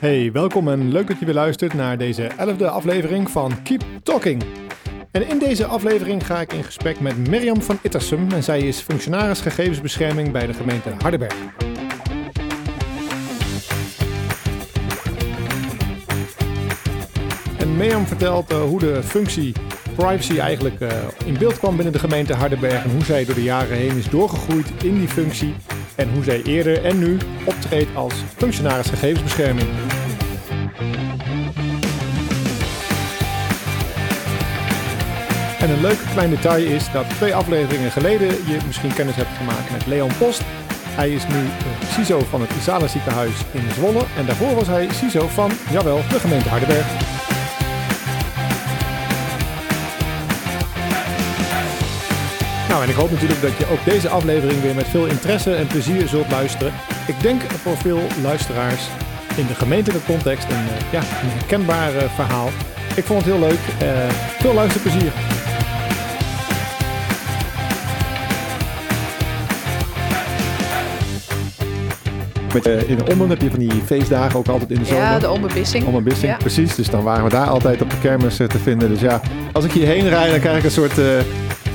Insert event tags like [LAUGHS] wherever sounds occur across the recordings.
Hey, welkom en leuk dat je weer luistert naar deze 11e aflevering van Keep Talking. En in deze aflevering ga ik in gesprek met Mirjam van Ittersum en zij is functionaris gegevensbescherming bij de gemeente Hardenberg. En Mirjam vertelt uh, hoe de functie privacy eigenlijk uh, in beeld kwam binnen de gemeente Hardenberg en hoe zij door de jaren heen is doorgegroeid in die functie en hoe zij eerder en nu optreedt als functionaris gegevensbescherming. En een leuk klein detail is dat twee afleveringen geleden je misschien kennis hebt gemaakt met Leon Post. Hij is nu CISO van het Isala ziekenhuis in Zwolle en daarvoor was hij CISO van, jawel, de gemeente Hardenberg. En ik hoop natuurlijk dat je ook deze aflevering weer met veel interesse en plezier zult luisteren. Ik denk voor veel luisteraars in de gemeentelijke context een, ja, een herkenbaar verhaal. Ik vond het heel leuk. Uh, veel luisterplezier. Met, uh, in Ommen heb je van die feestdagen ook altijd in de zomer. Ja, de Ommenbissing. Ommenbissing, Ja. precies. Dus dan waren we daar altijd op de kermis te vinden. Dus ja, als ik hierheen rijd, dan krijg ik een soort uh,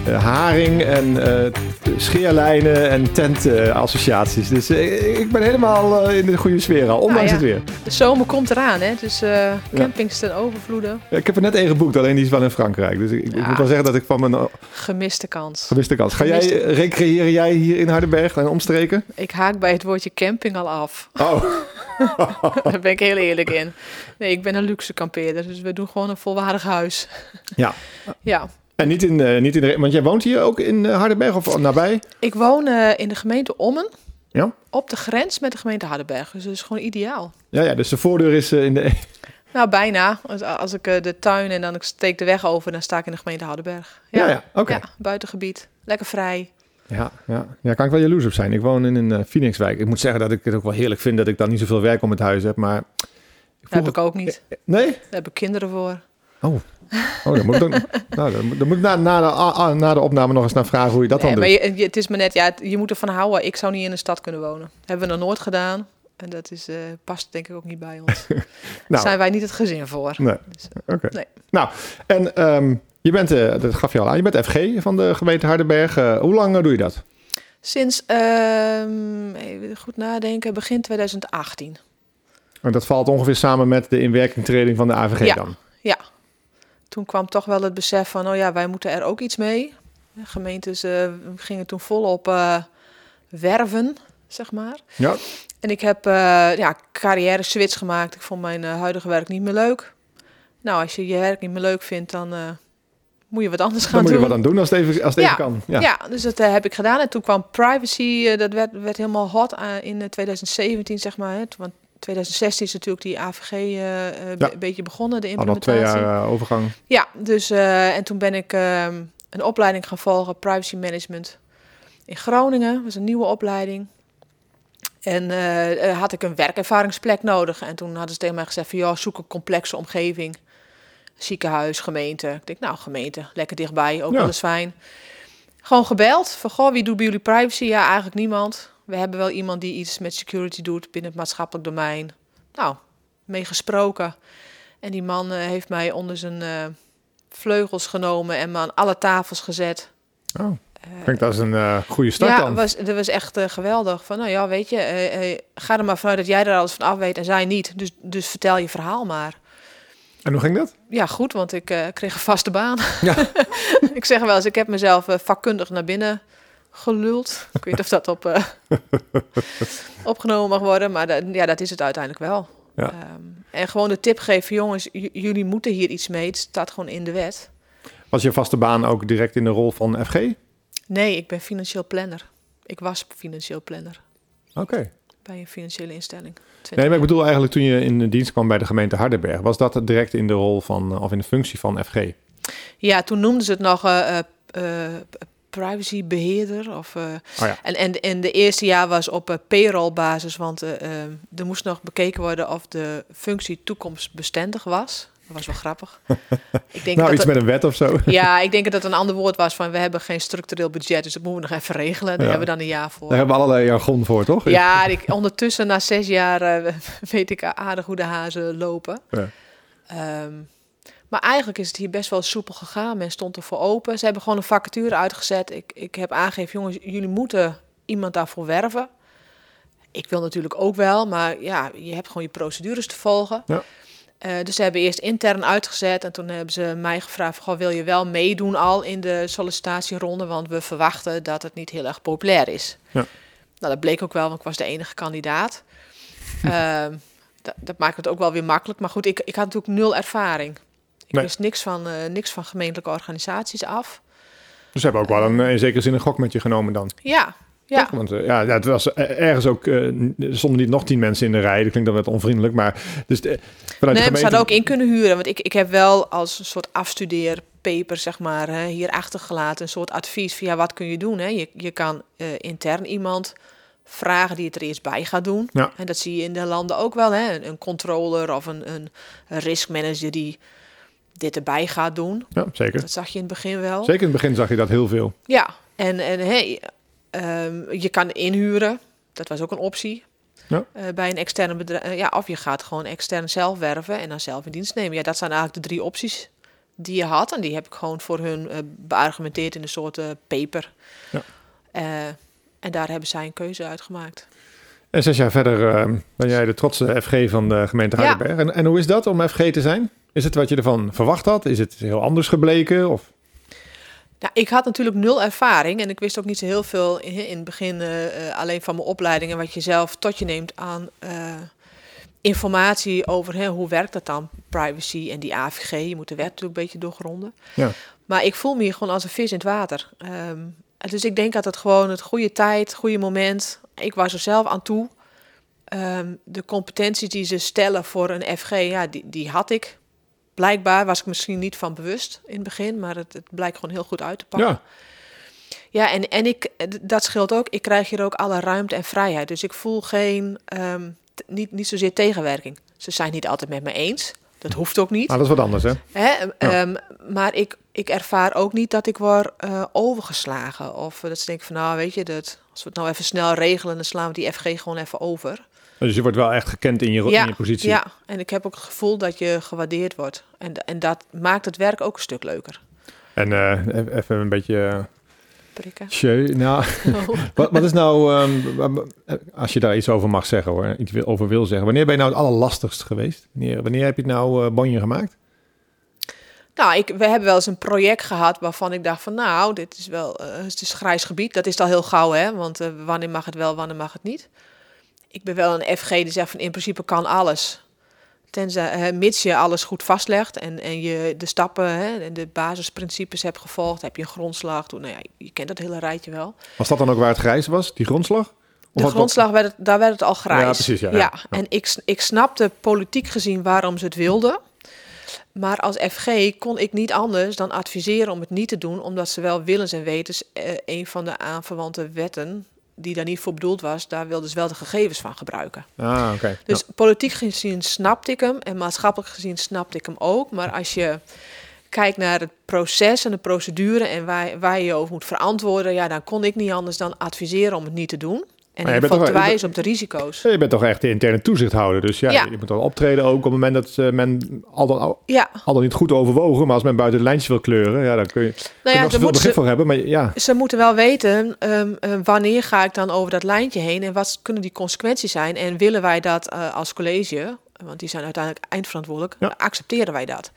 haring en scheerlijnen en tentassociaties. dus ik ben helemaal in de goede sfeer al, ondanks Nou ja, het weer. De zomer komt eraan, hè? Dus campings ten overvloede. Ik heb er net één geboekt, alleen die is wel in Frankrijk. Dus ik, ik Ja. moet wel zeggen dat ik van mijn Gemiste kans. gemiste kans. Ga jij, recreëren jij hier in Hardenberg en omstreken? Ik haak bij het woordje camping al af. Oh, [LAUGHS] Daar ben ik heel eerlijk in. Nee, ik ben een luxe kampeerder, dus we doen gewoon een volwaardig huis. ja. Ja. En niet in, eh, niet in de... Want jij woont hier ook in eh, Hardenberg of nabij? Ik woon eh, in de gemeente Ommen, Ja? op de grens met de gemeente Hardenberg. Dus dat is gewoon ideaal. Ja, ja, dus de voordeur is in de... [LAUGHS] Nou, bijna. Als, ik de tuin en dan ik steek de weg over, dan sta ik in de gemeente Hardenberg. Ja, ja, oké. Ja, buitengebied. Lekker vrij. Ja, ja. ja, kan ik wel jaloers op zijn. Ik woon in een Phoenixwijk. Ik moet zeggen dat ik het ook wel heerlijk vind dat ik dan niet zoveel werk om het huis heb, maar... Ik Dat heb ik ook niet. Nee? Daar heb ik kinderen voor. Oh. Oh, dan moet ik, dan, [LAUGHS] nou, dan, moet- dan moet ik na, na, de, na de opname nog eens naar vragen hoe je dat Nee, dan doet. je, je- het is maar net, ja, je moet ervan houden. Ik zou niet in de stad kunnen wonen. Hebben we nog nooit gedaan. En dat is, eh, past denk ik ook niet bij ons. [LAUGHS] Daar Nou, zijn wij niet het gezin voor. nee. Dus, Oké. Nee. Nou, en ehm, je bent, eh, dat gaf je al aan, je bent FG van de gemeente Hardenberg. Eh, hoe lang eh, doe je dat? Sinds, ehm, even goed nadenken, begin 2018. En dat valt ongeveer samen met de inwerkingtreding van de AVG Ja. dan? Toen kwam toch wel het besef van, oh ja, wij moeten er ook iets mee. De gemeentes eh, gingen toen volop eh werven, zeg maar. Ja. En ik heb eh ja, carrière switch gemaakt. Ik vond mijn huidige werk niet meer leuk. Nou, als je je werk niet meer leuk vindt, dan moet je wat anders gaan Dan moet je doen. wat aan doen als het even, als het Ja. even kan. Ja. Ja. dus dat heb ik gedaan. En toen kwam privacy, dat werd, werd helemaal hot in eh, 2017, zeg maar. Hè. Toen- Want 2016 is natuurlijk die AVG eh, eh, Ja. een beetje begonnen, de Al nog twee implementatie. jaar eh, overgang. Ja, dus eh, en toen ben ik ehm, een opleiding gaan volgen, privacy management in Groningen. Dat was een nieuwe opleiding. En eh, eh, had ik een werkervaringsplek nodig. En toen hadden ze tegen mij gezegd van, ja, zoek een complexe omgeving. Ziekenhuis, gemeente. Ik denk, nou, gemeente, lekker dichtbij, ook Ja. wel eens fijn. Gewoon gebeld van, goh, wie doet bij jullie privacy? Ja, eigenlijk niemand. We hebben wel iemand die iets met security doet binnen het maatschappelijk domein. Nou, mee gesproken. En die man eh, heeft mij onder zijn eh, vleugels genomen en me aan alle tafels gezet. Oh, ik denk dat is een eh, goede start ja, dan. was, dat was echt eh, geweldig. Van, nou ja, weet je, eh, eh, ga er maar vanuit dat jij er alles van af weet en zij niet. Dus, dus vertel je verhaal maar. En hoe ging dat? Ja, goed, want ik eh, kreeg een vaste baan. Ja. [LAUGHS] ik zeg wel eens, ik heb mezelf eh, vakkundig naar binnen geluld. Ik weet niet of dat op, eh, [LAUGHS] opgenomen mag worden, maar dat, ja, dat is het uiteindelijk wel. Ja. Ehm, en gewoon de tip geven, jongens, jullie moeten hier iets mee. Het staat gewoon in de wet. Was je vaste baan ook direct in de rol van FG? Nee, ik ben financieel planner. Ik was financieel planner Oké. bij een financiële instelling. Nee, maar ik bedoel eigenlijk toen je in de dienst kwam bij de gemeente Hardenberg. Was dat direct in de rol van, eh, of in de functie van FG? Ja, toen noemden ze het nog eh, privacybeheerder. Of, eh, Oh ja. en, en, en de eerste jaar was op eh, payrollbasis, want eh, er moest nog bekeken worden of de functie toekomstbestendig was. Dat was wel [LAUGHS] grappig. [LAUGHS] ik denk nou, dat iets met een wet of zo. [LAUGHS] Ja, ik denk dat het een ander woord was van we hebben geen structureel budget, dus dat moeten we nog even regelen. Daar hebben we dan een jaar voor. Daar hebben we allerlei jargon voor, toch? Ja, ik, ondertussen na zes jaar uh, weet ik aardig hoe de hazen lopen. Ja. Ehm, maar eigenlijk is het hier best wel soepel gegaan. Men stond er voor open. Ze hebben gewoon een vacature uitgezet. Ik, ik heb aangegeven, jongens, jullie moeten iemand daarvoor werven. Ik wil natuurlijk ook wel, maar ja, je hebt gewoon je procedures te volgen. Ja. Uh, dus ze hebben eerst intern uitgezet en toen hebben ze mij gevraagd: goh, wil je wel meedoen al in de sollicitatieronde? Want we verwachten dat het niet heel erg populair is. Ja. Nou, dat bleek ook wel, want ik was de enige kandidaat. uh, [LAUGHS] dat, dat, maakt het ook wel weer makkelijk. Maar goed, ik, ik had natuurlijk nul ervaring. Ik wist niks van, uh, niks van gemeentelijke organisaties af. Dus ze hebben ook wel een, in zekere zin een gok met je genomen dan? Ja, ja. Want uh, ja, het was ergens ook, uh, er stonden niet nog tien mensen in de rij. Dat klinkt dan wat onvriendelijk, maar... Dus de, vanuit nee, de hadden ook in kunnen huren. Want ik, ik heb wel als een soort afstudeerpaper, zeg maar, hè, hier achtergelaten. Een soort advies ja, wat kun je doen? Hè? Je, je kan uh, intern iemand vragen die het er eerst bij gaat doen. Ja. En dat zie je in de landen ook wel. Hè? Een, een controller of een, een risk manager die dit erbij gaat doen. Ja, zeker. Dat zag je in het begin wel. Zeker in het begin zag je dat heel veel. Ja, en, en hey, um, je kan inhuren. Dat was ook een optie. Ja. Uh, bij een externe bedrijf. Uh, ja, of je gaat gewoon extern zelf werven en dan zelf in dienst nemen. Ja, dat zijn eigenlijk de drie opties die je had. En die heb ik gewoon voor hun uh, beargumenteerd in een soort paper. Ja. en daar hebben zij een keuze uitgemaakt. En zes jaar verder ehm, ben jij de trotse FG van de gemeente Heidelberg. Ja. En, en hoe is dat om FG te zijn? Is het wat je ervan verwacht had? Is het heel anders gebleken? Of? Nou, ik had natuurlijk nul ervaring en ik wist ook niet zo heel veel in, in het begin uh, alleen van mijn opleiding en wat je zelf tot je neemt aan uh, informatie over hè, hoe werkt dat dan, privacy en die AVG. Je moet de wet natuurlijk een beetje doorgronden. Ja. Maar ik voel me hier gewoon als een vis in het water. Um, dus ik denk dat het gewoon het goede tijd, goede moment. Ik was er zelf aan toe. Um, de competenties die ze stellen voor een FG, ja, die, die had ik blijkbaar was ik misschien niet van bewust in het begin, maar het, het blijkt gewoon heel goed uit te pakken. Ja. Ja, en, en ik, dat scheelt ook. Ik krijg hier ook alle ruimte en vrijheid. Dus ik voel geen, um, niet, niet zozeer tegenwerking. Ze zijn niet altijd met me eens. Dat hoeft ook niet. Maar dat is wat anders, hè? hè um, maar ik, ik ervaar ook niet dat ik word uh, overgeslagen. Of dat ze denken van, nou, weet je, dat, als we het nou even snel regelen... dan slaan we die FG gewoon even over. Dus je wordt wel echt gekend in je, in je positie. Ja, en ik heb ook het gevoel dat je gewaardeerd wordt. En, en dat maakt het werk ook een stuk leuker. En uh, even een beetje... Uh, Prikken. Nou, [LAUGHS] oh. [LAUGHS] wat, wat, is nou, um, als je daar iets over mag zeggen hoor, iets over wil zeggen. Wanneer ben je nou het allerlastigst geweest? Wanneer, wanneer heb je het nou uh, bonje gemaakt? Nou, ik, we hebben wel eens een project gehad waarvan ik dacht van nou, dit is wel, uh, het is grijs gebied. Dat is al heel gauw hè, want uh, wanneer mag het wel, wanneer mag het niet ik ben wel een FG die zegt van in principe kan alles. Tenzij, hè, mits je alles goed vastlegt en, en je de stappen hè, en de basisprincipes hebt gevolgd, heb je een grondslag. Toen, nou ja, je kent dat hele rijtje wel. Was dat dan ook waar het grijs was, die grondslag? Of de grondslag, werd het, daar werd het al grijs. Ja, precies. Ja, ja. en ik, ik snapte politiek gezien waarom ze het wilden. Maar als FG kon ik niet anders dan adviseren om het niet te doen, omdat ze wel willens en wetens eh, een van de aanverwante wetten die daar niet voor bedoeld was, daar wilden ze wel de gegevens van gebruiken. Ah. Dus politiek gezien snapte ik hem en maatschappelijk gezien snapte ik hem ook. Maar als je kijkt naar het proces en de procedure en waar, waar je je over moet verantwoorden, ja, dan kon ik niet anders dan adviseren om het niet te doen. En geval te wijzen op de risico's. Je bent toch echt de interne toezichthouder. Dus ja, je moet dan optreden ook op het moment dat uh, men al dan, ja. al dan niet goed overwogen. Maar als men buiten de lijntjes wil kleuren, ja, dan kun je, nou ja, er nog begrip voor hebben. Maar ja. Ze moeten wel weten um, wanneer ga ik dan over dat lijntje heen en wat kunnen die consequenties zijn. En willen wij dat uh, als college, want die zijn uiteindelijk eindverantwoordelijk, accepteren wij dat.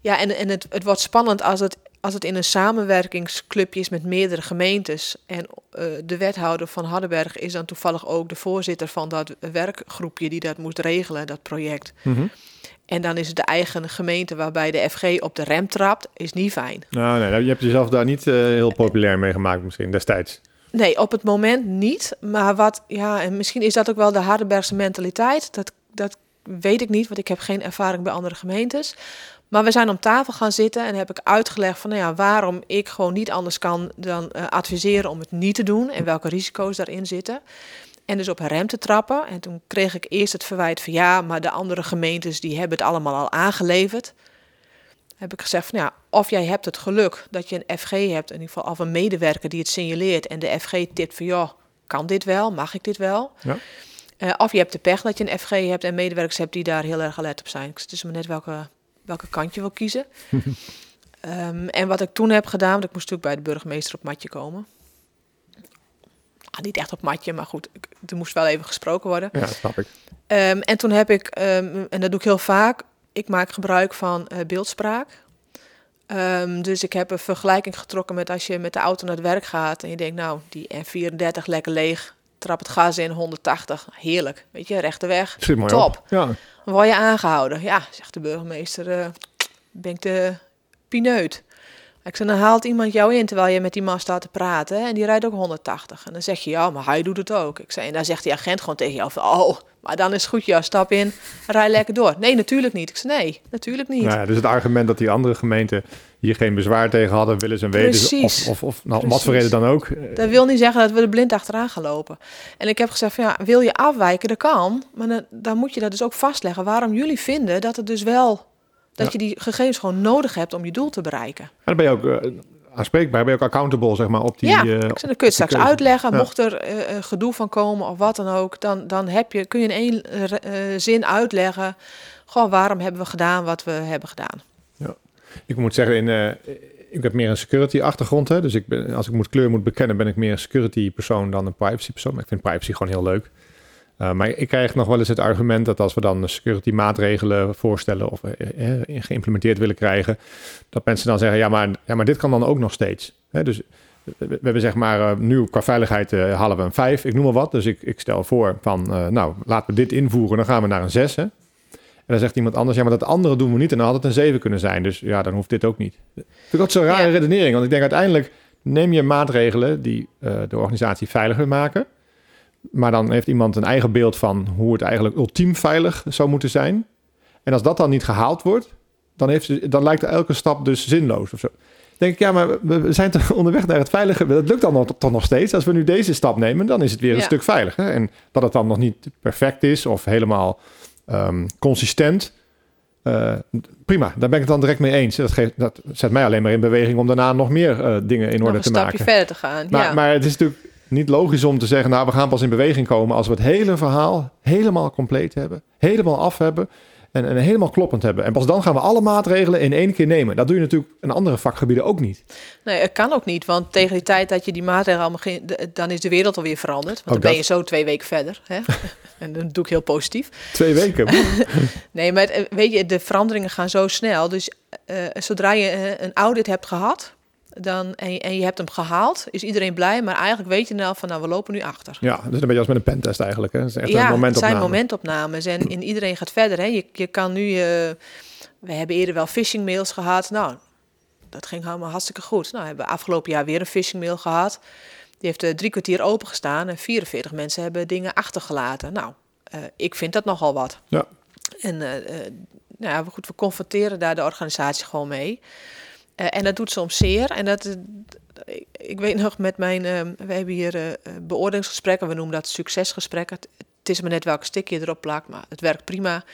Ja, en, en het, het wordt spannend als het als het in een samenwerkingsclubje is met meerdere gemeentes en uh, de wethouder van Hardenberg is dan toevallig ook de voorzitter van dat werkgroepje die dat moet regelen, dat project. Mm En dan is het de eigen gemeente waarbij de FG op de rem trapt, is niet fijn. Nou, nee, je hebt jezelf daar niet uh, heel populair mee gemaakt misschien destijds. Nee, op het moment niet. Maar wat, ja, en misschien is dat ook wel de Hardenbergse mentaliteit. Dat, dat weet ik niet, want ik heb geen ervaring bij andere gemeentes. Maar we zijn om tafel gaan zitten en heb ik uitgelegd van nou ja, waarom ik gewoon niet anders kan dan uh, adviseren om het niet te doen en welke risico's daarin zitten. En dus op een rem te trappen. En toen kreeg ik eerst het verwijt van ja, maar de andere gemeentes die hebben het allemaal al aangeleverd. Heb ik gezegd van ja, of jij hebt het geluk dat je een FG hebt, in ieder geval of een medewerker die het signaleert en de FG tipt van ja, kan dit wel, mag ik dit wel? Ja. Uh, of je hebt de pech dat je een FG hebt en medewerkers hebt die daar heel erg alert op zijn. Het is maar net welke, welke kant je wil kiezen. um, [LAUGHS] en wat ik toen heb gedaan, want ik moest natuurlijk bij de burgemeester op matje komen. Ah, niet echt op matje, maar goed, er moest wel even gesproken worden. Ja, dat snap ik. Um, en toen heb ik, um, en dat doe ik heel vaak, ik maak gebruik van uh, beeldspraak. Um, dus ik heb een vergelijking getrokken met als je met de auto naar het werk gaat en je denkt, nou, die N34 lekker leeg, trap het gas in 180, heerlijk, weet je, rechte weg, top. Ja. Dan word je aangehouden. Ja, zegt de burgemeester, uh, ben ik de pineut. Ik zei, dan haalt iemand jou in terwijl je met die man staat te praten en die rijdt ook 180. En dan zeg je, ja, maar hij doet het ook. Ik zei, en dan zegt die agent gewoon tegen jou van, oh, maar dan is het goed, ja, stap in, rij lekker door. Nee, natuurlijk niet. Ik zei, nee, natuurlijk niet. Nou ja, dus het argument dat die andere gemeenten hier geen bezwaar tegen hadden, willen ze weten. Precies. Of, of, of nou, wat voor reden dan ook. Dat wil niet zeggen dat we er blind achteraan gaan lopen. En ik heb gezegd van, ja, wil je afwijken, dat kan. Maar dan, dan moet je dat dus ook vastleggen. Waarom jullie vinden dat het dus wel dat je die gegevens gewoon nodig hebt om je doel te bereiken. Maar dan ben je ook uh, aanspreekbaar, ben je ook accountable zeg maar, op die... Ja, uh, dan kun je het straks uitleggen. Mocht er uh, gedoe van komen of wat dan ook, dan, dan heb je, kun je in één zin uitleggen... gewoon waarom hebben we gedaan wat we hebben gedaan. Ja. Ik moet zeggen, in, ik heb meer een security achtergrond. Hè? Dus ik ben, als ik moet kleur moet bekennen, ben ik meer een security persoon dan een privacy persoon. Maar ik vind privacy gewoon heel leuk. Uh, maar ik krijg nog wel eens het argument dat als we dan security maatregelen voorstellen of uh, geïmplementeerd willen krijgen, dat mensen dan zeggen, ja maar, ja, maar dit kan dan ook nog steeds. Hè, dus we, hebben zeg maar, uh, nu qua veiligheid halen we een 5, ik noem maar wat. Dus ik, ik stel voor van, nou laten we dit invoeren, dan gaan we naar een 6. Hè. En dan zegt iemand anders, ja maar dat andere doen we niet en dan had het een 7 kunnen zijn. Dus ja, dan hoeft dit ook niet. Dat is ook zo'n rare ja. redenering, want ik denk uiteindelijk neem je maatregelen die de organisatie veiliger maken. Maar dan heeft iemand een eigen beeld van hoe het eigenlijk ultiem veilig zou moeten zijn. En als dat dan niet gehaald wordt, dan, heeft, dan lijkt elke stap dus zinloos of zo. denk ik, ja, maar we zijn toch [LAUGHS] onderweg naar het veilige. Dat lukt dan nog, toch nog steeds. Als we nu deze stap nemen, dan is het weer een stuk veiliger. En dat het dan nog niet perfect is of helemaal um, consistent. Uh, prima, daar ben ik het dan direct mee eens. Dat, geeft, dat zet mij alleen maar in beweging om daarna nog meer uh, dingen in orde te maken. Een stapje verder te gaan. Maar, ja. maar het is natuurlijk niet logisch om te zeggen, nou, we gaan pas in beweging komen als we het hele verhaal helemaal compleet hebben, helemaal af hebben en, en helemaal kloppend hebben. En pas dan gaan we alle maatregelen in één keer nemen. Dat doe je natuurlijk in andere vakgebieden ook niet. Nee, het kan ook niet, want tegen die tijd dat je die maatregelen allemaal ging, dan is de wereld alweer veranderd. Want dan ben je zo twee weken verder. Hè? [LAUGHS] en dat doe ik heel positief. Twee weken? [LAUGHS] nee, maar het, weet je, de veranderingen gaan zo snel. Dus uh, zodra je een audit hebt gehad, dan, en, je, en je hebt hem gehaald, is iedereen blij, maar eigenlijk weet je nou van, nou, we lopen nu achter. Ja, dus een beetje als met een pentest eigenlijk. Hè? Het is echt ja, een momentopname. het zijn momentopnames en in iedereen gaat verder. Hè? Je, je kan nu, uh, we hebben eerder wel phishing mails gehad, nou, dat ging helemaal hartstikke goed. Nou, we hebben afgelopen jaar weer een phishing mail gehad. Die heeft uh, drie kwartier open gestaan en 44 mensen hebben dingen achtergelaten. Nou, uh, ik vind dat nogal wat. Ja. En nou ja, goed, we confronteren daar de organisatie gewoon mee. Uh, en dat doet soms zeer. En dat, uh, ik weet nog met mijn, uh, we hebben hier beoordelingsgesprekken, we noemen dat succesgesprekken. Het, is maar net welk stikje erop plakt, maar het werkt prima.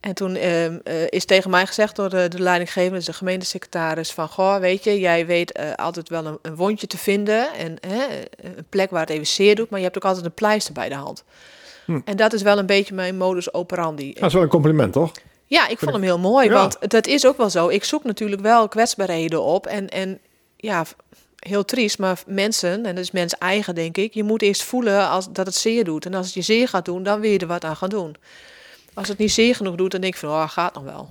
En toen ehm, is tegen mij gezegd door de, de leidinggevende, dus de gemeentesecretaris, van goh, weet je, jij weet altijd wel een, een, wondje te vinden en een plek waar het even zeer doet, maar je hebt ook altijd een pleister bij de hand. Hm. En dat is wel een beetje mijn modus operandi. Dat is wel een compliment, toch? Ja, ik vond hem heel mooi, ja. want dat is ook wel zo. Ik zoek natuurlijk wel kwetsbaarheden op en, en ja, heel triest, maar mensen, en dat is mens eigen denk ik, je moet eerst voelen als, dat het zeer doet. En als het je zeer gaat doen, dan wil je er wat aan gaan doen. Als het niet zeer genoeg doet, dan denk ik van, oh, gaat nog wel.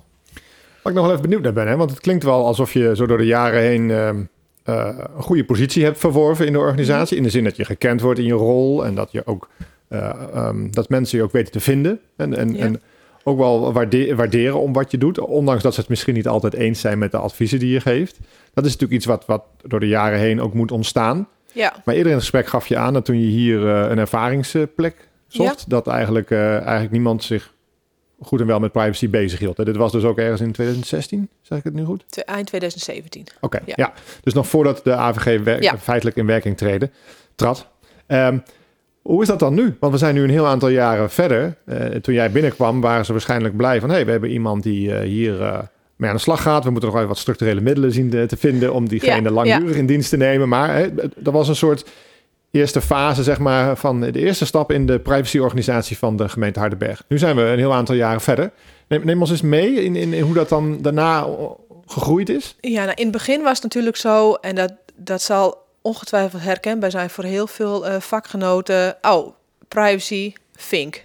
Waar ik nog wel even benieuwd naar ben, hè? want het klinkt wel alsof je zo door de jaren heen uh, uh, een goede positie hebt verworven in de organisatie. In de zin dat je gekend wordt in je rol en dat je ook uh, um, dat mensen je ook weten te vinden. En, en, ja. en ook wel waarderen om wat je doet. Ondanks dat ze het misschien niet altijd eens zijn met de adviezen die je geeft. Dat is natuurlijk iets wat, wat door de jaren heen ook moet ontstaan. Ja. Maar eerder in het gesprek gaf je aan dat toen je hier uh, een ervaringsplek zocht, ja. dat eigenlijk, uh, eigenlijk niemand zich goed en wel met privacy bezig hield. Dit was dus ook ergens in 2016, zeg ik het nu goed? Eind 2017. Oké, okay, ja. ja. Dus nog voordat de AVG ja. feitelijk in werking treden, trad. Um, Hoe is dat dan nu? Want we zijn nu een heel aantal jaren verder. Uh, toen jij binnenkwam, waren ze waarschijnlijk blij van... hé, hey, we hebben iemand die uh, hier uh, mee aan de slag gaat. We moeten nog even wat structurele middelen zien te, vinden... om diegene ja, langdurig ja. in dienst te nemen. Maar dat was een soort eerste fase, zeg maar... van de eerste stap in de privacyorganisatie van de gemeente Hardenberg. Nu zijn we een heel aantal jaren verder. Neem, neem ons eens mee in, in, in hoe dat dan daarna gegroeid is. Ja, nou, in het begin was het natuurlijk zo... en dat, dat zal ongetwijfeld herkenbaar zijn voor heel veel uh, vakgenoten. Oh, privacy, Fink.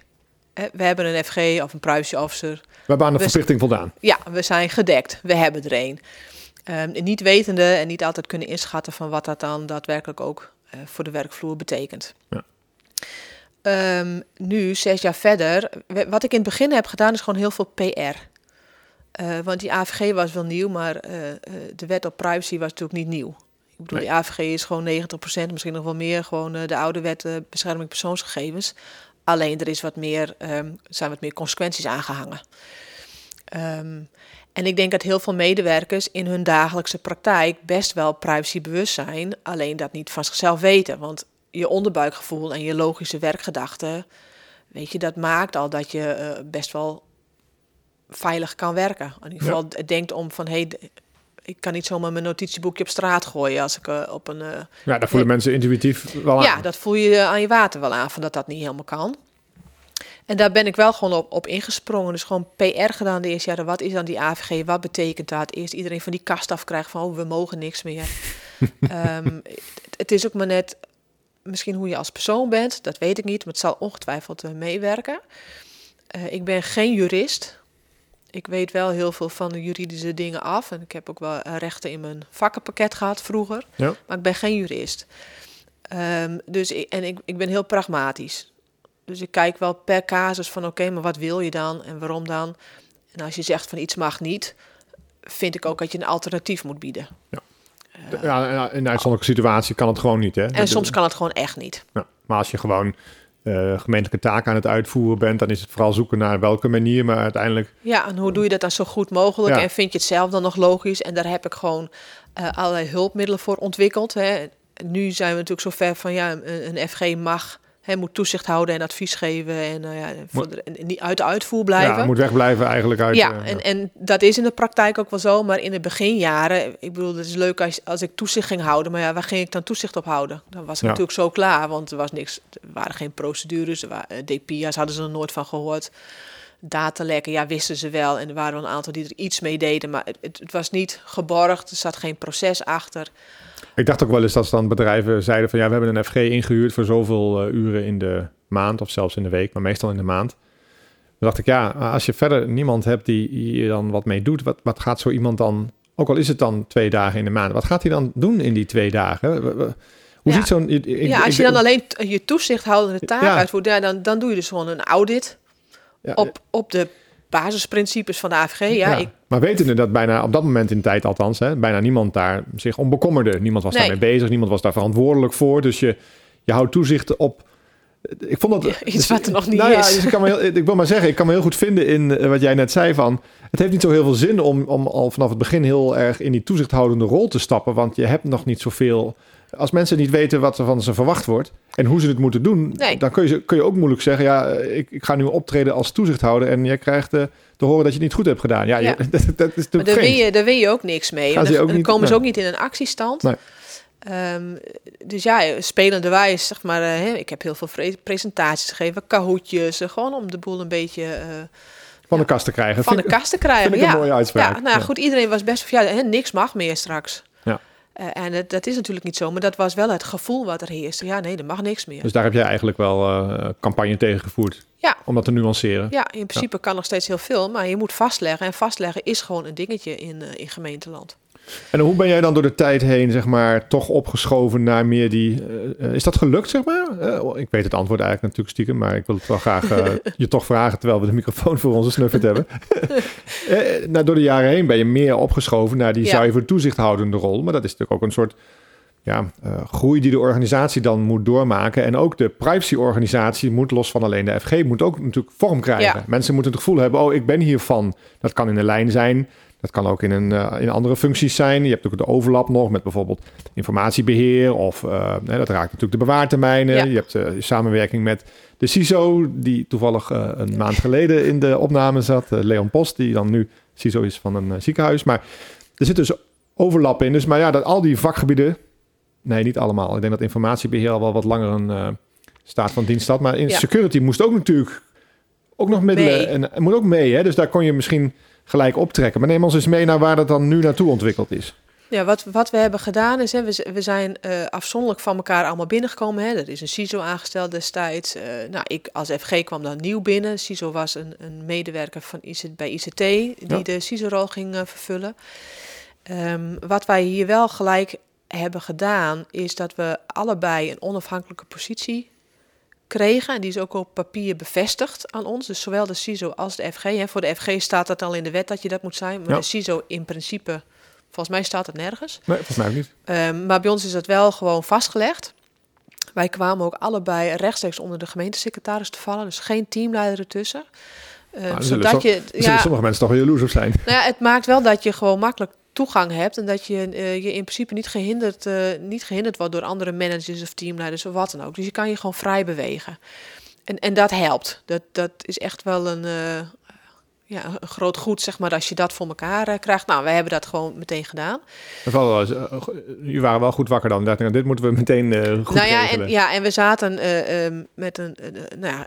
We hebben een FG of een privacy officer. We hebben aan de verplichting voldaan. Ja, we zijn gedekt. We hebben er een. Um, niet wetende en niet altijd kunnen inschatten van wat dat dan daadwerkelijk ook uh, voor de werkvloer betekent. Ja. Um, nu, zes jaar verder, wat ik in het begin heb gedaan is gewoon heel veel PR. Uh, want die AVG was wel nieuw, maar uh, de wet op privacy was natuurlijk niet nieuw. Ik bedoel, nee. de AVG is gewoon 90%, misschien nog wel meer, gewoon uh, de oude wet bescherming persoonsgegevens. Alleen er is wat meer, um, zijn wat meer consequenties aangehangen. Um, en ik denk dat heel veel medewerkers in hun dagelijkse praktijk best wel privacybewust zijn, alleen dat niet van zichzelf weten. Want je onderbuikgevoel en je logische werkgedachten, weet je, dat maakt al dat je uh, best wel veilig kan werken. In ieder geval ja. denkt om van, hé, hey, ik kan niet zomaar mijn notitieboekje op straat gooien als ik uh, op een. Uh, ja, daar voelen nee. mensen intuïtief wel aan. Ja, dat voel je aan je water wel aan van dat dat niet helemaal kan. En daar ben ik wel gewoon op, op ingesprongen. Dus gewoon PR gedaan de eerste jaren. Wat is dan die AVG? Wat betekent dat? Eerst iedereen van die kast afkrijgen van oh, we mogen niks meer. um, [LAUGHS] het, het is ook maar net misschien hoe je als persoon bent. Dat weet ik niet, maar het zal ongetwijfeld uh, meewerken. Ik ben geen jurist. Ik weet wel heel veel van de juridische dingen af. En ik heb ook wel rechten in mijn vakkenpakket gehad vroeger. Ja. Maar ik ben geen jurist. Um, dus ik, en ik, ik ben heel pragmatisch. Dus ik kijk wel per casus van oké, okay, maar wat wil je dan en waarom dan? En als je zegt van iets mag niet, vind ik ook dat je een alternatief moet bieden. Ja. Uh, ja, in een uitzonderlijke situatie kan het gewoon niet. Hè? En soms kan het gewoon echt niet. Ja, maar als je gewoon uh, gemeentelijke taken aan het uitvoeren bent, dan is het vooral zoeken naar welke manier, maar uiteindelijk. Ja, en hoe doe je dat dan zo goed mogelijk? Ja. En vind je het zelf dan nog logisch? En daar heb ik gewoon uh, allerlei hulpmiddelen voor ontwikkeld. Hè. Nu zijn we natuurlijk zo ver van ja, een, een FG mag. Hij moet toezicht houden en advies geven en uh, ja, voor de, en niet uit de uitvoer blijven. Ja, moet wegblijven eigenlijk uit. Ja, uh, en, en dat is in de praktijk ook wel zo. Maar in de beginjaren, ik bedoel, het is leuk als, als ik toezicht ging houden. Maar ja, waar ging ik dan toezicht op houden? Dan was ik ja. natuurlijk zo klaar, want er was niks, er waren geen procedures. Er waren, DPIA's hadden ze er nooit van gehoord. Datalekken, ja, wisten ze wel. En er waren wel een aantal die er iets mee deden. Maar het, het was niet geborgd, er zat geen proces achter. Ik dacht ook wel eens dat dan bedrijven zeiden van ja, we hebben een FG ingehuurd voor zoveel uh, uren in de maand of zelfs in de week, maar meestal in de maand. Dan dacht ik ja, als je verder niemand hebt die hier dan wat mee doet, wat, wat gaat zo iemand dan, ook al is het dan twee dagen in de maand, wat gaat hij dan doen in die twee dagen? Hoe ja. ziet zo'n... Ja, als je dan alleen je toezichthoudende taak ja. uitvoert, ja, dan, dan doe je dus gewoon een audit ja, op, op de basisprincipes van de AVG. Ja, ja ik... Maar wetende dat bijna op dat moment in de tijd althans, hè, bijna niemand daar zich om bekommerde. Niemand was nee. daarmee bezig, niemand was daar verantwoordelijk voor. Dus je, je houdt toezicht op. Ik vond dat. Ja, iets wat er nog niet nou is. Ja, dus ik, kan me heel, ik wil maar zeggen, ik kan me heel goed vinden in uh, wat jij net zei van. Het heeft niet zo heel veel zin om, om al vanaf het begin heel erg in die toezichthoudende rol te stappen. Want je hebt nog niet zoveel als mensen niet weten wat er van ze verwacht wordt en hoe ze het moeten doen, nee. dan kun je, kun je ook moeilijk zeggen: ja, ik, ik ga nu optreden als toezichthouder en jij krijgt uh, te horen dat je het niet goed hebt gedaan. Ja, ja. Je, [LAUGHS] dat, dat, is maar daar win, je, daar win je ook niks mee. Dan, dan niet, komen nee. ze ook niet in een actiestand. Nee. Um, dus ja, spelende wijs, zeg maar, uh, ik heb heel veel presentaties gegeven, kahootjes, uh, gewoon om de boel een beetje... Van de kast te krijgen. Van vind, de kast te krijgen, vind ja. een mooie uitspraak. Ja, nou ja, goed, iedereen was best van, ja, hè, niks mag meer straks. Uh, en het, dat is natuurlijk niet zo, maar dat was wel het gevoel wat er heerste. Ja, nee, er mag niks meer. Dus daar heb jij eigenlijk wel uh, campagne tegen gevoerd? Ja. Om dat te nuanceren? Ja, in principe ja. kan nog steeds heel veel, maar je moet vastleggen. En vastleggen is gewoon een dingetje in, uh, in gemeenteland. En hoe ben jij dan door de tijd heen, zeg maar, toch opgeschoven naar meer die... Uh, is dat gelukt, zeg maar? Uh, ik weet het antwoord eigenlijk natuurlijk stiekem, maar ik wil het wel graag uh, [LAUGHS] je toch vragen terwijl we de microfoon voor onze snuffert hebben. [LAUGHS] nou, door de jaren heen ben je meer opgeschoven naar die ja. zuiver toezichthoudende rol. Maar dat is natuurlijk ook een soort ja, groei die de organisatie dan moet doormaken. En ook de privacyorganisatie moet, los van alleen de FG, moet ook natuurlijk vorm krijgen. Ja. Mensen moeten het gevoel hebben, oh, ik ben hiervan. Dat kan in de lijn zijn Dat kan ook in, een, uh, in andere functies zijn. Je hebt ook de overlap nog met bijvoorbeeld informatiebeheer. Of uh, dat raakt natuurlijk de bewaartermijnen. Je hebt uh, samenwerking met de CISO, die toevallig een maand geleden in de opname zat. Leon Post, die dan nu CISO is van een ziekenhuis. Maar er zit dus overlap in. Dus, maar ja, dat al die vakgebieden... Nee, niet allemaal. Ik denk dat informatiebeheer al wel wat langer een staat van dienst had. Maar in security moest ook natuurlijk ook nog middelen... En, moet ook mee, hè? Dus daar kon je misschien gelijk optrekken. Maar neem ons eens mee naar waar dat dan nu naartoe ontwikkeld is. Ja, wat, wat we hebben gedaan is, hè, we, we zijn uh, afzonderlijk van elkaar allemaal binnengekomen. Hè. Er is een CISO aangesteld destijds. Uh, nou, ik als FG kwam dan nieuw binnen. CISO was een, een medewerker van ICT, bij ICT die de CISO-rol ging uh, vervullen. Um, wat wij hier wel gelijk hebben gedaan, is dat we allebei een onafhankelijke positie kregen. En die is ook op papier bevestigd aan ons. Dus zowel de CISO als de FG. Hè. Voor de FG staat dat al in de wet dat je dat moet zijn. Maar de CISO in principe, volgens mij staat het nergens. Nee, volgens mij ook niet. Um, maar bij ons is dat wel gewoon vastgelegd. Wij kwamen ook allebei rechtstreeks onder de gemeentesecretaris te vallen. Dus geen teamleider ertussen. Um, zodat je, ja, sommige mensen toch wel jaloers op zijn. Nou ja, het maakt wel dat je gewoon makkelijk toegang hebt en dat je uh, je in principe niet gehinderd, uh, niet gehinderd wordt door andere managers of teamleiders of wat dan ook. Dus je kan je gewoon vrij bewegen. En, en dat helpt. Dat, dat is echt wel een, uh, ja, een groot goed, zeg maar, als je dat voor elkaar krijgt. Nou, wij hebben dat gewoon meteen gedaan. Wel, jullie waren wel goed wakker dan. Dacht, dit moeten we meteen goed nou ja, en, ja, en we zaten ehm, met een, nou ja,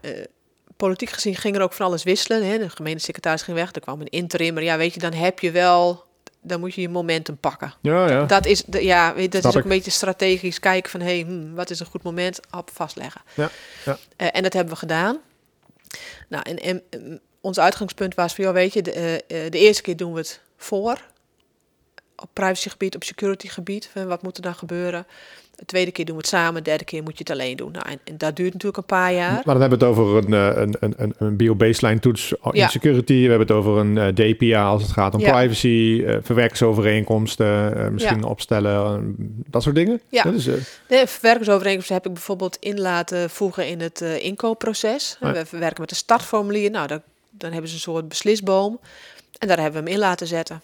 politiek gezien ging er ook van alles wisselen. Hè. De gemeentesecretaris ging weg, er kwam een interim. Maar ja, weet je, dan heb je wel dan moet je je momentum pakken. Ja, ja. Dat is, de, ja, dat is ook een beetje strategisch kijken van... hé, hey, hmm, wat is een goed moment? Op vastleggen. Ja, ja. Uh, en dat hebben we gedaan. Nou, en, en um, ons uitgangspunt was van... joh, weet je, de, uh, de eerste keer doen we het voor... op privacygebied, op securitygebied. Wat moet er dan gebeuren? De tweede keer doen we het samen, de derde keer moet je het alleen doen. Nou, en, en dat duurt natuurlijk een paar jaar. Maar dan hebben we het over een, eh, een, een, een bio-baseline toets in security. We hebben het over een eh, DPA als het gaat om privacy, verwerkingsovereenkomsten, misschien opstellen, dat soort dingen. Ja, dus, de verwerkingsovereenkomsten heb ik bijvoorbeeld in laten voegen in het inkoopproces. Ah, we werken met een startformulier. Nou, dan, dan hebben ze een soort beslisboom. En daar hebben we hem in laten zetten.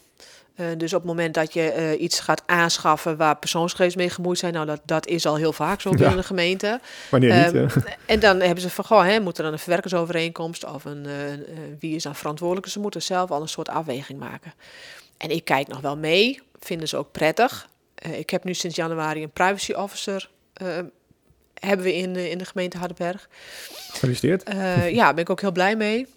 Uh, dus op het moment dat je uh, iets gaat aanschaffen waar persoonsgegevens mee gemoeid zijn, nou dat, dat is al heel vaak zo binnen de gemeente. Wanneer niet? Um, en dan hebben ze van, goh, hè, moet er dan een verwerkersovereenkomst of een, uh, wie is dan verantwoordelijk? Ze moeten zelf al een soort afweging maken. En ik kijk nog wel mee, vinden ze ook prettig. ik heb nu sinds januari een privacy officer, hebben we in, in de gemeente Hardenberg. Gefeliciteerd. ja, daar ben ik ook heel blij mee.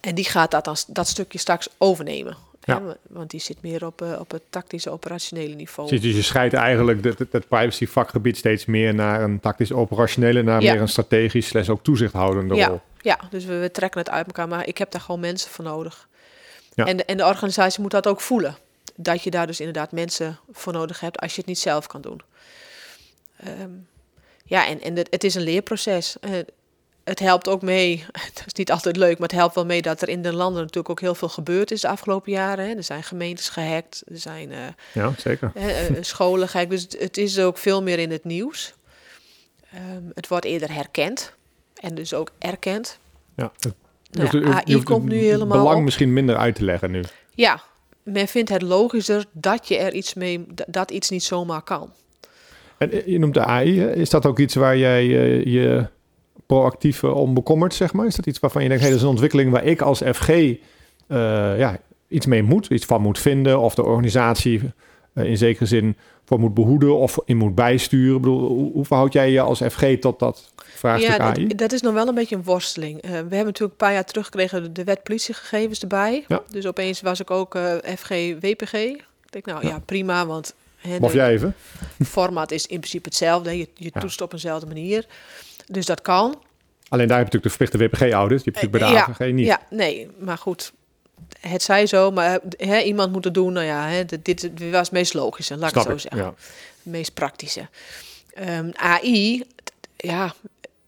En die gaat dat, dat stukje straks overnemen. Ja. want die zit meer op, uh, op het tactische operationele niveau. Dus je scheidt eigenlijk het, het privacy vakgebied steeds meer naar een tactisch operationele, naar meer een strategisch, slechts ook toezichthoudende ja. rol. Ja, dus we, we, trekken het uit elkaar, maar ik heb daar gewoon mensen voor nodig. Ja. En, de, en de organisatie moet dat ook voelen. Dat je daar dus inderdaad mensen voor nodig hebt als je het niet zelf kan doen. Um, ja, en, en het is een leerproces. Uh, het helpt ook mee, [LAUGHS] het is niet altijd leuk, maar het helpt wel mee dat er in de landen natuurlijk ook heel veel gebeurd is de afgelopen jaren. Hè. Er zijn gemeentes gehackt, er zijn uh, ja, zeker. Uh, [LAUGHS] scholen gehackt, dus het is ook veel meer in het nieuws. Um, het wordt eerder herkend en dus ook erkend. Ja, nou ja, AI komt nu helemaal belang op. misschien minder uit te leggen nu. Ja, men vindt het logischer dat je er iets mee, dat iets niet zomaar kan. En je noemt de AI, is dat ook iets waar jij je proactief onbekommerd, zeg maar? Is dat iets waarvan je denkt, hey, dat is een ontwikkeling waar ik als FG uh, ja, iets mee moet, iets van moet vinden, of de organisatie uh, in zekere zin voor moet behoeden of in moet bijsturen? Ik bedoel, hoe, hoe verhoud jij je als FG tot dat vraagstuk ja, AI? Dat, dat is nog wel een beetje een worsteling. we hebben natuurlijk een paar jaar terug gekregen de wet politiegegevens erbij. Ja. Dus opeens was ik ook FG WPG. Ik denk, nou ja, ja prima, want... Of jij even? format is in principe hetzelfde. Je, je toetst op eenzelfde manier. Dus dat kan. Alleen daar heb je natuurlijk de verplichte WPG-audit. Je hebt natuurlijk bij de AVG niet. Ja, nee, maar goed. Het zij zo, maar hè, iemand moet het doen. Nou ja, hè, dit, dit was het meest logische, laat ik het zo zeggen. Ja. Het meest praktische. Um, AI, ja,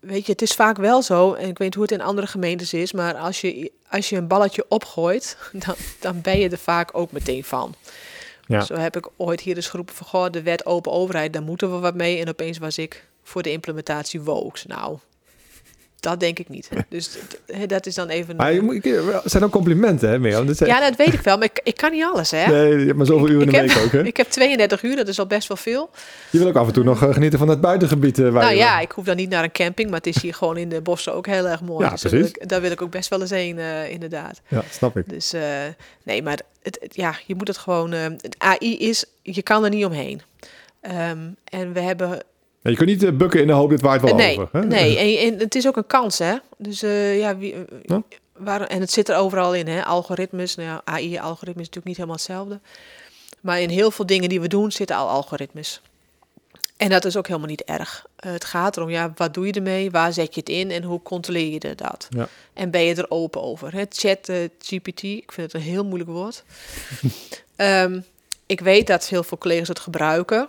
weet je, het is vaak wel zo, en ik weet hoe het in andere gemeentes is, maar als je, als je een balletje opgooit, [LAUGHS] dan, dan ben je er vaak ook meteen van. Ja. Zo heb ik ooit hier eens geroepen van, goh, de wet open overheid, daar moeten we wat mee. En opeens was ik voor de implementatie woke. Nou, Dat denk ik niet. [LAUGHS] Dus dat is dan even... Maar je moet, ik- het zijn ook complimenten, hè, Mirjam? Dat zijn- Ja, dat weet ik wel, maar ik, ik kan niet alles, hè? Nee, je hebt maar zoveel uren in de heb- week ook, hè? [LAUGHS] Ik heb 32 uur, dat is al best wel veel. Je wil ook af en toe nog eh, genieten van het buitengebied. eh, waar nou je- ja, ik hoef dan niet naar een camping, maar het is hier [LAUGHS] gewoon in de bossen ook heel erg mooi. Ja, Dus daar wil precies. ik- daar wil ik ook best wel eens heen, eh, inderdaad. Ja, snap ik. Dus eh, nee, maar het, het- ja, je moet het gewoon. eh, het AI is, je kan er niet omheen. Ehm, en we hebben. Ja, je kunt niet eh, bukken in de hoop dit waait wel nee, over. Hè? nee [LAUGHS] en, en het is ook een kans, hè? Dus eh, ja, wie, eh. Waar, en het zit er overal in, hè? Algoritmes. Nou ja, AI-algoritme is natuurlijk niet helemaal hetzelfde. Maar in heel veel dingen die we doen zitten al algoritmes. En dat is ook helemaal niet erg. Eh, het gaat erom, ja, wat doe je ermee? Waar zet je het in en hoe controleer je dat? Ja. En ben je er open over? Hè? Chat eh, GPT, ik vind het een heel moeilijk woord. [LAUGHS] Ehm, ik weet dat heel veel collega's het gebruiken.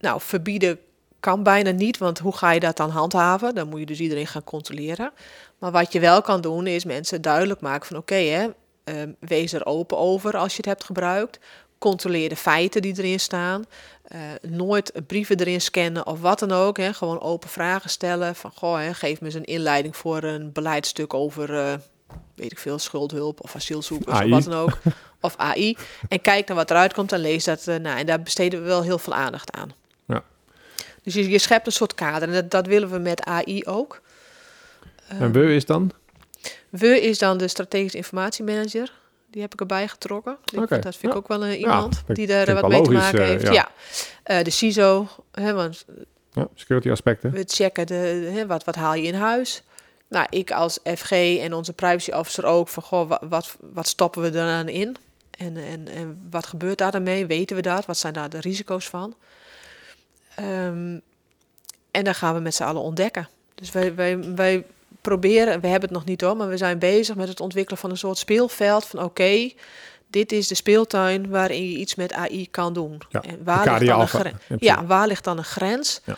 Nou, verbieden kan bijna niet, want hoe ga je dat dan handhaven? Dan moet je dus iedereen gaan controleren. Maar wat je wel kan doen, is mensen duidelijk maken van oké, hè, ehm, wees er open over als je het hebt gebruikt. Controleer de feiten die erin staan. Eh, nooit brieven erin scannen of wat dan ook. Hè. Gewoon open vragen stellen. Van goh, hè, geef me eens een inleiding voor een beleidstuk over, eh, weet ik veel, schuldhulp of asielzoekers AI. of wat dan ook. Of AI. En kijk naar wat eruit komt en lees dat. eh, nou, en daar besteden we wel heel veel aandacht aan. Dus je, je schept een soort kader. En dat, dat willen we met AI ook. En we is dan? We is dan de strategisch informatiemanager. Die heb ik erbij getrokken. Dat vind ik ook wel een iemand die daar wat mee te maken eh, heeft. ja. ja. Eh, de CISO, hè, want Ja, security aspecten. we checken de, hè, wat, wat haal je in huis. Nou, ik als FG en onze privacy officer ook van goh, wa- wat, wat stoppen we er aan in? En, en, en wat gebeurt daar dan mee? Weten we dat? Wat zijn daar de risico's van? Ehm, en dan gaan we met z'n allen ontdekken. Dus wij, wij, wij proberen, we hebben het nog niet hoor, maar we zijn bezig met het ontwikkelen van een soort speelveld van oké, dit is de speeltuin waarin je iets met AI kan doen. Ja, en waar ligt, dan een af, gren- in principe. ja, waar ligt dan een grens? Ja.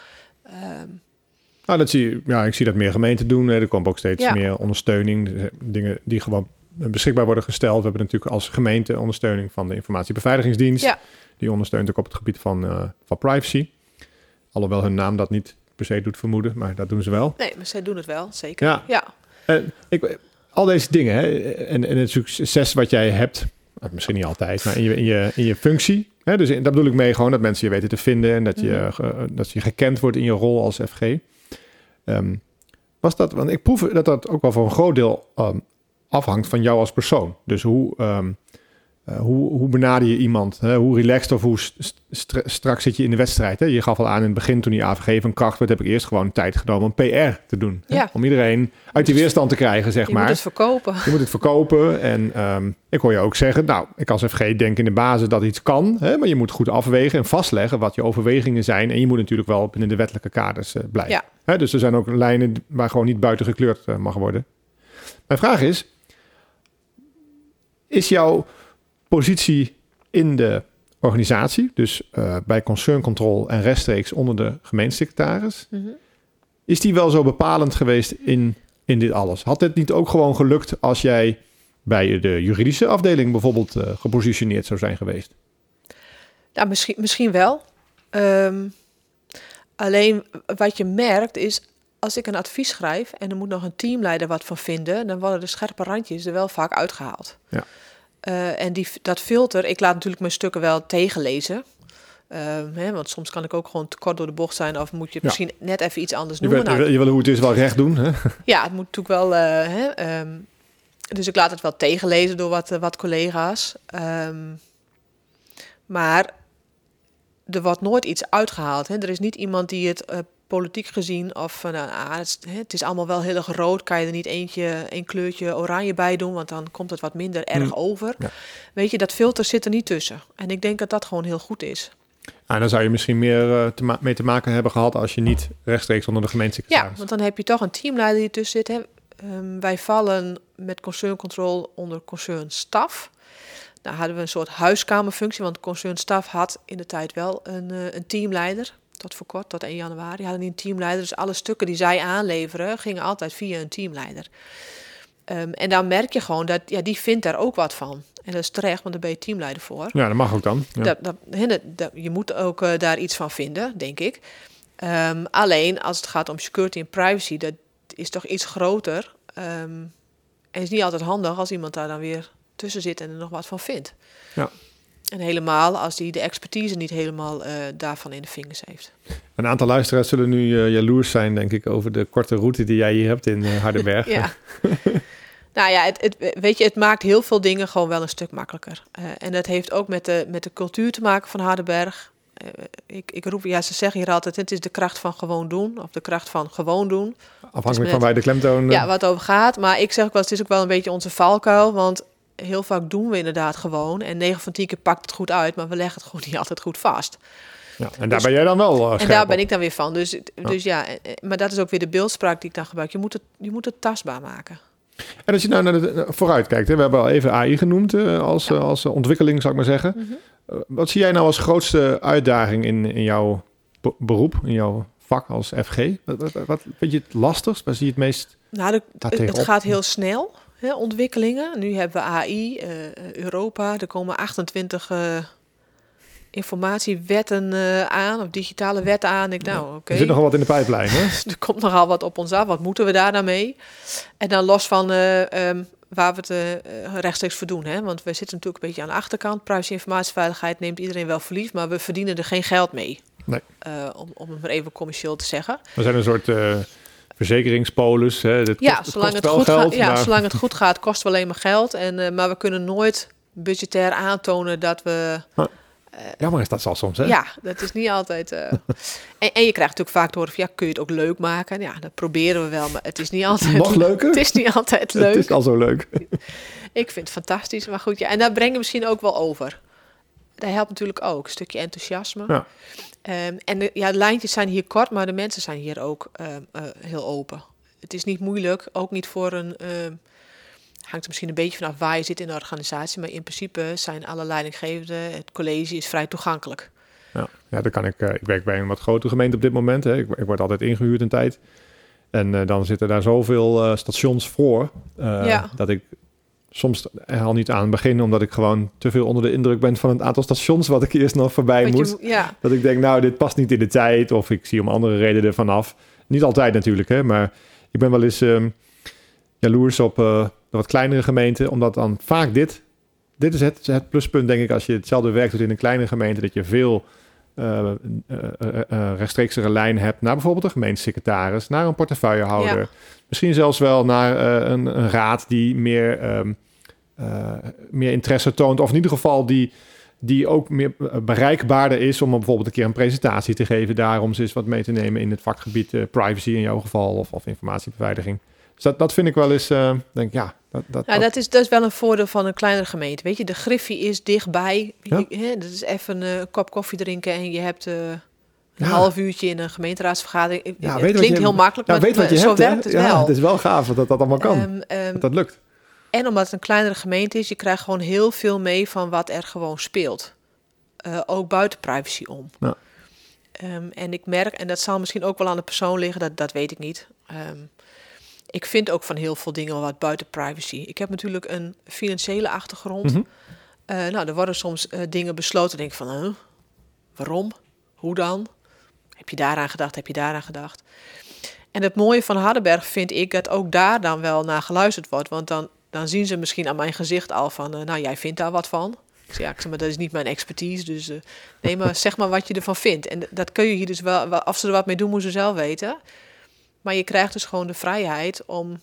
Nou, dat zie je, ja, ik zie dat meer gemeenten doen. Er komt ook steeds Ja. meer ondersteuning. Dingen die gewoon beschikbaar worden gesteld. We hebben natuurlijk als gemeente ondersteuning van de informatiebeveiligingsdienst. Ja. Die ondersteunt ook op het gebied van, eh, van privacy. Alhoewel hun naam dat niet per se doet vermoeden, maar dat doen ze wel. Nee, maar zij doen het wel, zeker. Ja. Ja, Eh, ik, al deze dingen hè, en, en het succes wat jij hebt, eh, misschien niet altijd, maar in je, in je, in je functie. Hè, dus in- daar bedoel ik mee gewoon dat mensen je weten te vinden en dat je, Mhm. ge- dat je gekend wordt in je rol als FG. Ehm, was dat, want ik proef dat dat ook wel voor een groot deel ehm, afhangt van jou als persoon. Dus hoe, ehm, eh, hoe, hoe benader je iemand? Hè? Hoe relaxed of hoe st- stra- strak zit je in de wedstrijd? Hè? Je gaf al aan in het begin toen die AVG van kracht werd, heb ik eerst gewoon tijd genomen om PR te doen. Ja. Om iedereen uit die weerstand te krijgen, zeg je maar. moet het verkopen. Je moet het verkopen. En ehm, ik hoor je ook zeggen, nou, ik als FG denk in de basis dat iets kan. Hè, maar je moet goed afwegen en vastleggen wat je overwegingen zijn. En je moet natuurlijk wel binnen de wettelijke kaders eh, blijven. Ja. Dus er zijn ook lijnen waar gewoon niet buiten gekleurd eh, mag worden. Mijn vraag is, is jouw positie in de organisatie, dus eh, bij concern control en rechtstreeks onder de gemeentesecretaris, Mhm. is die wel zo bepalend geweest in, in dit alles? Had het niet ook gewoon gelukt als jij bij de juridische afdeling bijvoorbeeld eh, gepositioneerd zou zijn geweest? Nou, misschien, misschien wel. Ehm, alleen wat je merkt is, als ik een advies schrijf en er moet nog een teamleider wat van vinden, dan worden de scherpe randjes er wel vaak uitgehaald. Ja. Eh, en die, dat filter, ik laat natuurlijk mijn stukken wel tegenlezen. Ehm, hè, want soms kan ik ook gewoon te kort door de bocht zijn of moet je Ja. misschien net even iets anders wil, je, Nou, wil, je wil hoe het is wel recht doen. Hè? [LAUGHS] Ja, het moet natuurlijk wel. eh, hè, ehm, dus ik laat het wel tegenlezen door wat, eh, wat collega's. Ehm, maar er wordt nooit iets uitgehaald. Hè. Er is niet iemand die het politiek gezien of van nou, ah, het, is, hè, het is allemaal wel heel erg rood. Kan je er niet eentje, een kleurtje oranje bij doen, want dan komt het wat minder erg Mm. over. Ja. Weet je, dat filter zit er niet tussen. En ik denk dat dat gewoon heel goed is. Ah, dan zou je misschien meer eh, te mee te maken hebben gehad als je niet rechtstreeks onder de Ja, gemeentesecretaris. want dan heb je toch een teamleider die tussen zit. Hè. Ehm, wij vallen met concern control onder concern staf. Nou hadden we een soort huiskamerfunctie, want concern staf had in de tijd wel een, eh, een teamleider. Tot voor kort, tot 1 januari, hadden die een teamleider. Dus alle stukken die zij aanleveren, gingen altijd via een teamleider. Ehm, en dan merk je gewoon dat ja, die vindt daar ook wat van. En dat is terecht, want daar ben je teamleider voor. Ja, dat mag ook dan. Ja. Dat, je moet ook eh, daar iets van vinden, denk ik. Ehm, alleen als het gaat om security en privacy, dat is toch iets groter. Ehm, en is niet altijd handig als iemand daar dan weer tussen zit en er nog wat van vindt. Ja. En helemaal als die de expertise niet helemaal uh, daarvan in de vingers heeft. Een aantal luisteraars zullen nu uh, jaloers zijn, denk ik, over de korte route die jij hier hebt in uh, Hardenberg. [LAUGHS] ja. nou ja, het, het, weet je, het maakt heel veel dingen gewoon wel een stuk makkelijker. en dat heeft ook met de, met de cultuur te maken van Hardenberg. ik, ik roep, ja, ze zeggen hier altijd: het is de kracht van gewoon doen, of de kracht van gewoon doen. Afhankelijk van waar de klemtoon. Ja, wat over gaat. Maar ik zeg ook wel, het is ook wel een beetje onze valkuil. Want heel vaak doen we inderdaad gewoon. En 9 van 10 keer pakt het goed uit, maar we leggen het gewoon niet [LAUGHS] altijd goed vast. Ja, en daar dus ben jij dan wel uh, En daar ben ik dan weer van. Dus ja. dus ja, eh, maar dat is ook weer de beeldspraak die ik dan gebruik. Je moet het, je moet het tastbaar maken. En als je nou naar de, vooruit kijkt, hè, we hebben al even AI genoemd uh, als, uh, als ontwikkeling, zou ik maar zeggen. Mm -hmm. wat zie jij nou als grootste uitdaging in, in jouw beroep, in jouw vak als FG? Wat, wat, wat vind je het lastigst? Waar zie je het meest? Nou, de, het gaat heel snel hè, ontwikkelingen. Nu hebben we AI, uh, eh, Europa, er komen 28 uh, eh, informatiewetten uh, aan, of digitale wetten aan. Ik, nou, oké. Okay. Er zit nogal wat in de pijplijn, hè? [LAUGHS] er komt nogal wat op ons af. Wat moeten we daar dan mee? En dan los van um, waar we het rechtstreeks voor doen. Hè? Want we zitten natuurlijk een beetje aan de achterkant. Privacy informatieveiligheid neemt iedereen wel verliefd, maar we verdienen er geen geld mee. Nee. om, om het maar even commercieel te zeggen. We zijn een soort verzekeringspolis. Hè, ja, kost, zolang, het goed geld, gaat, ja zolang het goed gaat, kost we alleen maar geld. En, uh, maar we kunnen nooit budgetair aantonen dat we. Uh, Jammer is dat zal soms, hè? Ja, dat is niet altijd. Uh, [LAUGHS] en, en, je krijgt natuurlijk vaak te horen van, ja, kun je het ook leuk maken? Ja, dat proberen we wel, maar het is niet altijd... Nog leuker? Het is niet altijd leuk. [LAUGHS] Het is al zo leuk. [LAUGHS] Ik vind het fantastisch, maar goed, ja. En daar brengen we misschien ook wel over. Dat helpt natuurlijk ook, een stukje enthousiasme. Ja. Um, en de, ja, de lijntjes zijn hier kort, maar de mensen zijn hier ook uh, uh, heel open. Het is niet moeilijk, ook niet voor een. Uh, hangt er misschien een beetje vanaf waar je zit in de organisatie, maar in principe zijn alle leidinggevenden, het college is vrij toegankelijk. Ja, ja dan kan ik. ik werk bij een wat grotere gemeente op dit moment. Hè. Ik, ik word altijd ingehuurd een tijd. En dan zitten daar zoveel stations voor ja. dat ik soms al niet aan beginnen, omdat ik gewoon te veel onder de indruk ben van het aantal stations wat ik eerst nog voorbij moet. Dat ik denk, nou, dit past niet in de tijd, of ik zie om andere redenen vanaf. Niet altijd natuurlijk, hè, maar ik ben wel eens um, jaloers op uh, de wat kleinere gemeenten, omdat dan vaak dit, dit is het, het pluspunt, denk ik, als je hetzelfde werk doet in een kleine gemeente, dat je veel uh, uh, rechtstreeksere lijn hebt naar bijvoorbeeld een gemeentesecretaris, naar een portefeuillehouder. Misschien zelfs wel naar een, een, raad die meer um, uh, meer interesse toont. Of in ieder geval die, die ook meer bereikbaarder is om bijvoorbeeld een keer een presentatie te geven. Daarom eens wat mee te nemen in het vakgebied uh, privacy in jouw geval of, of informatiebeveiliging. Dus dat, dat vind ik wel eens, uh, denk ja. Dat, dat, ja, dat, is, dat is wel een voordeel van een kleinere gemeente. Weet je, de griffie is dichtbij. Ja? Je, hè, dat is even een kop koffie drinken en je hebt... een ja. half uurtje in een gemeenteraadsvergadering. Ja, het klinkt heel makkelijk, maar weet wat je zo hebt, werkt het wel. Het is wel gaaf dat dat allemaal kan. Um, um, dat dat lukt. En omdat het een kleinere gemeente is, je krijgt gewoon heel veel mee van wat er gewoon speelt. Uh, ook buiten privacy om. Ja. Um, en ik merk, en dat zal misschien ook wel aan de persoon liggen, dat, dat weet ik niet. Um, ik vind ook van heel veel dingen wat buiten privacy. Ik heb natuurlijk een financiële achtergrond. Mm -hmm. uh, nou, er worden soms uh, dingen besloten. Denk ik van, huh? waarom? Hoe dan? Heb je daaraan gedacht? Heb je daaraan gedacht? En het mooie van Hardenberg vind ik dat ook daar dan wel naar geluisterd wordt. Want dan dan zien ze misschien aan mijn gezicht al van, uh, nou, jij vindt daar wat van. Ik zeg, ja, ik zeg maar, dat is niet mijn expertise, dus uh, nee, maar zeg maar wat je ervan vindt. En dat kun je hier dus wel, of ze er wat mee doen, moeten ze zelf weten. Maar je krijgt dus gewoon de vrijheid om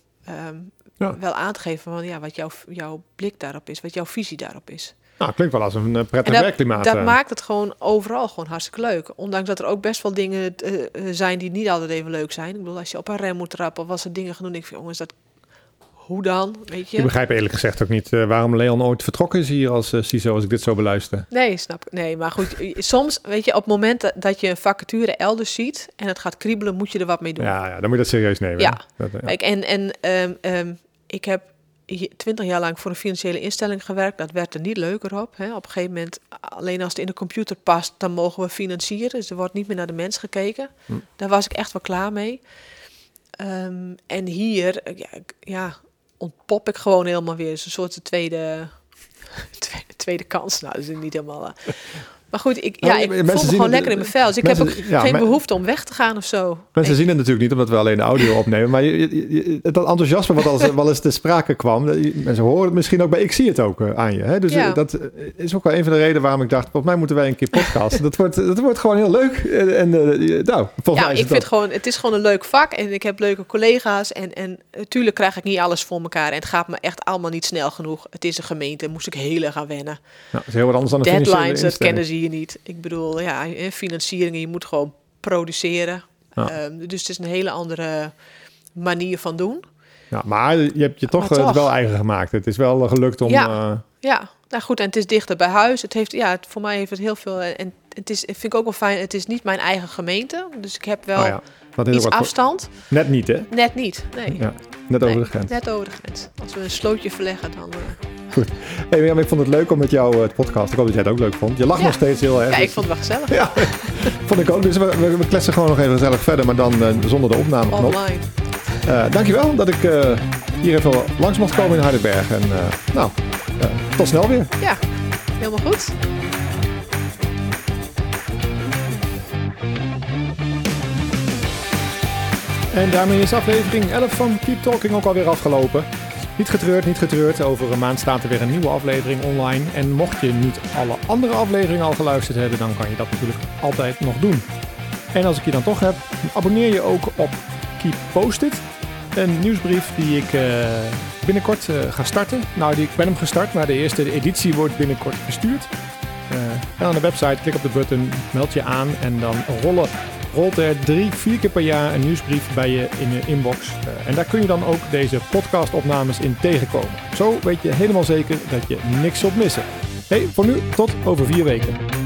um, ja. wel aan te geven van, ja, wat jouw, jouw blik daarop is, wat jouw visie daarop is. Nou, klinkt wel als een uh, prettig werkklimaat. Dat maakt het gewoon overal gewoon hartstikke leuk. Ondanks dat er ook best wel dingen zijn die niet altijd even leuk zijn. Ik bedoel, als je op een rem moet trappen of als er dingen doen, ik vind, jongens, dat hoe dan? Weet je? Ik begrijp eerlijk gezegd ook niet uh, waarom Leon ooit vertrokken is hier als uh, CISO, als ik dit zo beluister. Nee, snap ik. Nee, maar goed, soms, weet je, op het moment dat je een vacature elders ziet en het gaat kriebelen, moet je er wat mee doen. Ja, ja dan moet je dat serieus nemen. Ja, dat, ja. Kijk, en, en um, um, ik heb twintig jaar lang voor een financiële instelling gewerkt. Dat werd er niet leuker op. Hè. Op een gegeven moment, alleen als het in de computer past, dan mogen we financieren. Dus er wordt niet meer naar de mens gekeken. Hm. Daar was ik echt wel klaar mee. Um, en hier, ja, ja ontpop ik gewoon helemaal weer. een soort [LAUGHS] tweede, tweede, kans. Nou, dat is niet helemaal... Uh, Maar goed, ik, Nou, ja, ik voel me gewoon lekker in mijn vel. Dus ik mensen- heb ook ja, geen men- behoefte om weg te gaan of zo. Mensen zien het natuurlijk niet omdat we alleen de audio [LAUGHS] opnemen. Maar je, je- je- dat enthousiasme wat als, wel eens te sprake kwam. Mensen horen het misschien ook bij. Ik zie het ook eh, aan je. Hè? Dus Ja. eh, dat eh, is ook wel een van de redenen waarom ik dacht... volgens mij moeten wij een keer podcasten. dat, wordt, dat wordt gewoon heel leuk. En, en nou, volgens ja, mij is ik het vind dat. gewoon, het is gewoon een leuk vak en ik heb leuke collega's. En, en natuurlijk krijg ik niet alles voor elkaar. En het gaat me echt allemaal niet snel genoeg. Het is een gemeente, moest ik heel erg aan wennen. Nou, dat is heel wat anders dan een financiële Deadlines, dat kennen ze niet. Ik bedoel, ja, eh, financieringen, je moet gewoon produceren. Ja. Ehm, dus het is een hele andere manier van doen. Ja, maar je hebt je toch, eh, wel eigen gemaakt. Het is wel gelukt om... Ja. eh, Ja, nou goed, en het is dichter bij huis. Het heeft, ja, het, voor mij heeft het heel veel. En het is, vind ik ook wel fijn. Het is niet mijn eigen gemeente, dus ik heb wel oh ja, dat is iets ook wat voor- afstand. Net niet, hè? Net niet, nee. Ja, net over Nee, de grens. Net over de grens. Als we een slootje verleggen, dan. eh, Hey, Mirjam, ik vond het leuk om met jou eh, te podcast. Ik hoop dat jij het ook leuk vond. Je lacht Ja. nog steeds heel erg. Ja, dus- ik vond het wel gezellig. Ja, [LAUGHS] vond ik ook. Dus we, we, we kletsen gewoon nog even gezellig verder, maar dan eh, zonder de opnameknop. Online. Eh dankjewel dat ik eh, hier even langs mocht komen in Hardenberg. En eh, nou, eh, tot snel weer. Ja, helemaal goed. En daarmee is aflevering 11 van Keep Talking ook alweer afgelopen. Niet getreurd, niet getreurd. Over een maand staat er weer een nieuwe aflevering online. En mocht je niet alle andere afleveringen al geluisterd hebben, dan kan je dat natuurlijk altijd nog doen. En als ik je dan toch heb, abonneer je ook op Keep Posted. Een nieuwsbrief die ik eh, binnenkort eh, ga starten. Nou, die, ik ben hem gestart, maar de eerste editie wordt binnenkort verstuurd. Eh, ga naar de website, klik op de button, meld je aan en dan rollen, rolt er drie, vier keer per jaar een nieuwsbrief bij je in je inbox. Eh, en daar kun je dan ook deze podcastopnames in tegenkomen. Zo weet je helemaal zeker dat je niks zult missen. Hey, voor nu tot over vier weken.